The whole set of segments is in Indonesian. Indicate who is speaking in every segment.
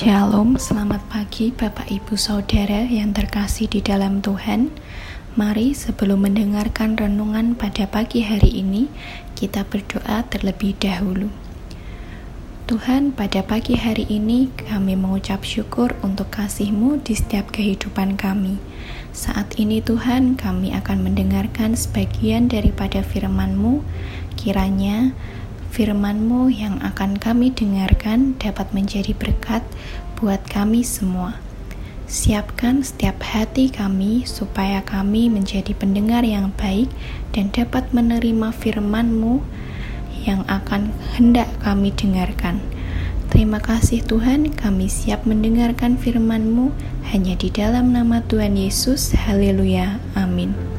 Speaker 1: Shalom, selamat pagi Bapak Ibu Saudara yang terkasih di dalam Tuhan. Mari sebelum mendengarkan renungan pada pagi hari ini, kita berdoa terlebih dahulu. Tuhan, pada pagi hari ini kami mengucap syukur untuk kasih-Mu di setiap kehidupan kami. Saat ini Tuhan, kami akan mendengarkan sebagian daripada firman-Mu. Kiranya firman-Mu yang akan kami dengarkan dapat menjadi berkat buat kami semua. Siapkan setiap hati kami supaya kami menjadi pendengar yang baik dan dapat menerima firman-Mu yang akan hendak kami dengarkan. Terima kasih Tuhan, kami siap mendengarkan firman-Mu hanya di dalam nama Tuhan Yesus. Haleluya. Amin.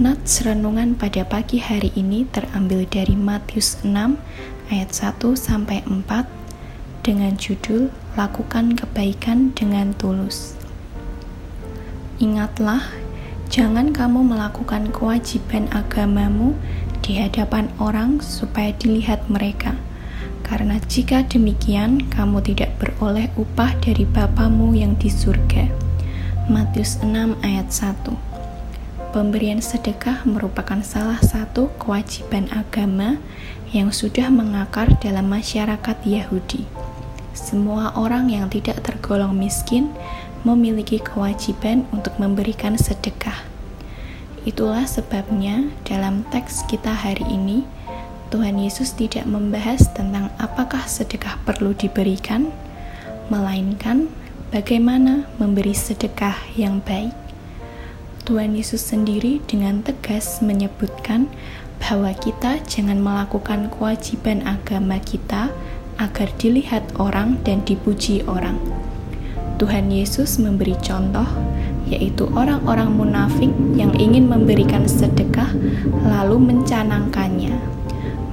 Speaker 1: Nats renungan pada pagi hari ini terambil dari Matius 6 ayat 1 sampai 4 dengan judul Lakukan kebaikan dengan tulus. Ingatlah, jangan kamu melakukan kewajiban agamamu di hadapan orang supaya dilihat mereka. Karena jika demikian, kamu tidak beroleh upah dari Bapamu yang di surga. Matius 6 ayat 1 Pemberian sedekah merupakan salah satu kewajiban agama yang sudah mengakar dalam masyarakat Yahudi. Semua orang yang tidak tergolong miskin memiliki kewajiban untuk memberikan sedekah. Itulah sebabnya dalam teks kita hari ini, Tuhan Yesus tidak membahas tentang apakah sedekah perlu diberikan, melainkan bagaimana memberi sedekah yang baik. Tuhan Yesus sendiri dengan tegas menyebutkan bahwa kita jangan melakukan kewajiban agama kita agar dilihat orang dan dipuji orang. Tuhan Yesus memberi contoh, yaitu orang-orang munafik yang ingin memberikan sedekah lalu mencanangkannya,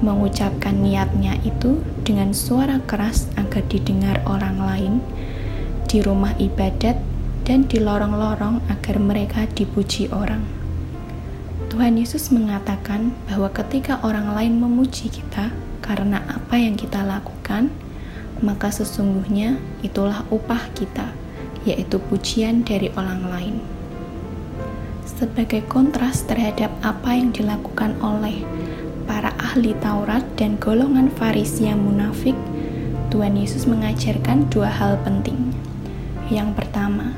Speaker 1: mengucapkan niatnya itu dengan suara keras agar didengar orang lain di rumah ibadat dan di lorong-lorong agar mereka dipuji orang. Tuhan Yesus mengatakan bahwa ketika orang lain memuji kita karena apa yang kita lakukan, maka sesungguhnya itulah upah kita, yaitu pujian dari orang lain. Sebagai kontras terhadap apa yang dilakukan oleh para ahli Taurat dan golongan Farisi yang munafik, Tuhan Yesus mengajarkan dua hal penting. Yang pertama,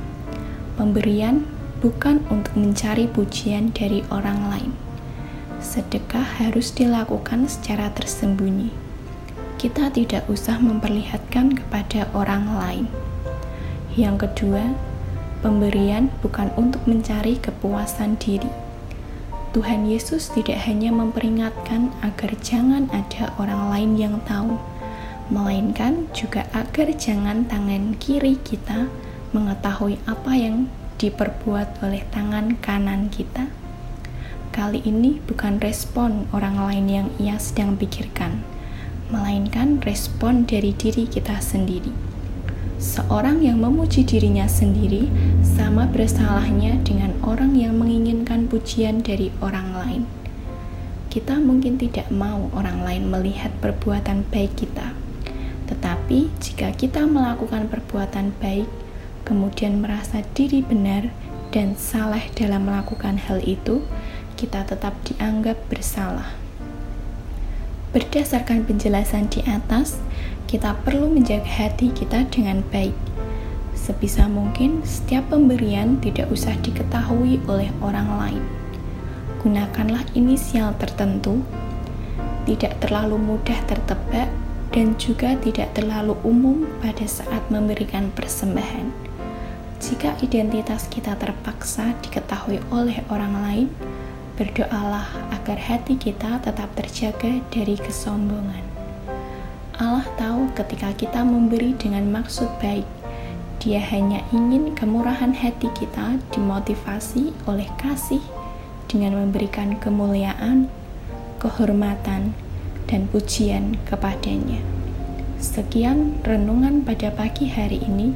Speaker 1: Pemberian bukan untuk mencari pujian dari orang lain. Sedekah harus dilakukan secara tersembunyi. Kita tidak usah memperlihatkan kepada orang lain. Yang kedua, pemberian bukan untuk mencari kepuasan diri. Tuhan Yesus tidak hanya memperingatkan agar jangan ada orang lain yang tahu, melainkan juga agar jangan tangan kiri kita mengetahui apa yang diperbuat oleh tangan kanan kita. Kali ini bukan respon orang lain yang ia sedang pikirkan, melainkan respon dari diri kita sendiri. Seorang yang memuji dirinya sendiri sama bersalahnya dengan orang yang menginginkan pujian dari orang lain. Kita mungkin tidak mau orang lain melihat perbuatan baik kita, tetapi jika kita melakukan perbuatan baik, kemudian merasa diri benar dan salah dalam melakukan hal itu, kita tetap dianggap bersalah. Berdasarkan penjelasan di atas, kita perlu menjaga hati kita dengan baik. Sebisa mungkin, setiap pemberian tidak usah diketahui oleh orang lain. Gunakanlah inisial tertentu, tidak terlalu mudah tertebak, dan juga tidak terlalu umum pada saat memberikan persembahan jika identitas kita terpaksa diketahui oleh orang lain, berdoalah agar hati kita tetap terjaga dari kesombongan. Allah tahu ketika kita memberi dengan maksud baik, Dia hanya ingin kemurahan hati kita dimotivasi oleh kasih dengan memberikan kemuliaan, kehormatan, dan pujian kepadanya. Sekian renungan pada pagi hari ini.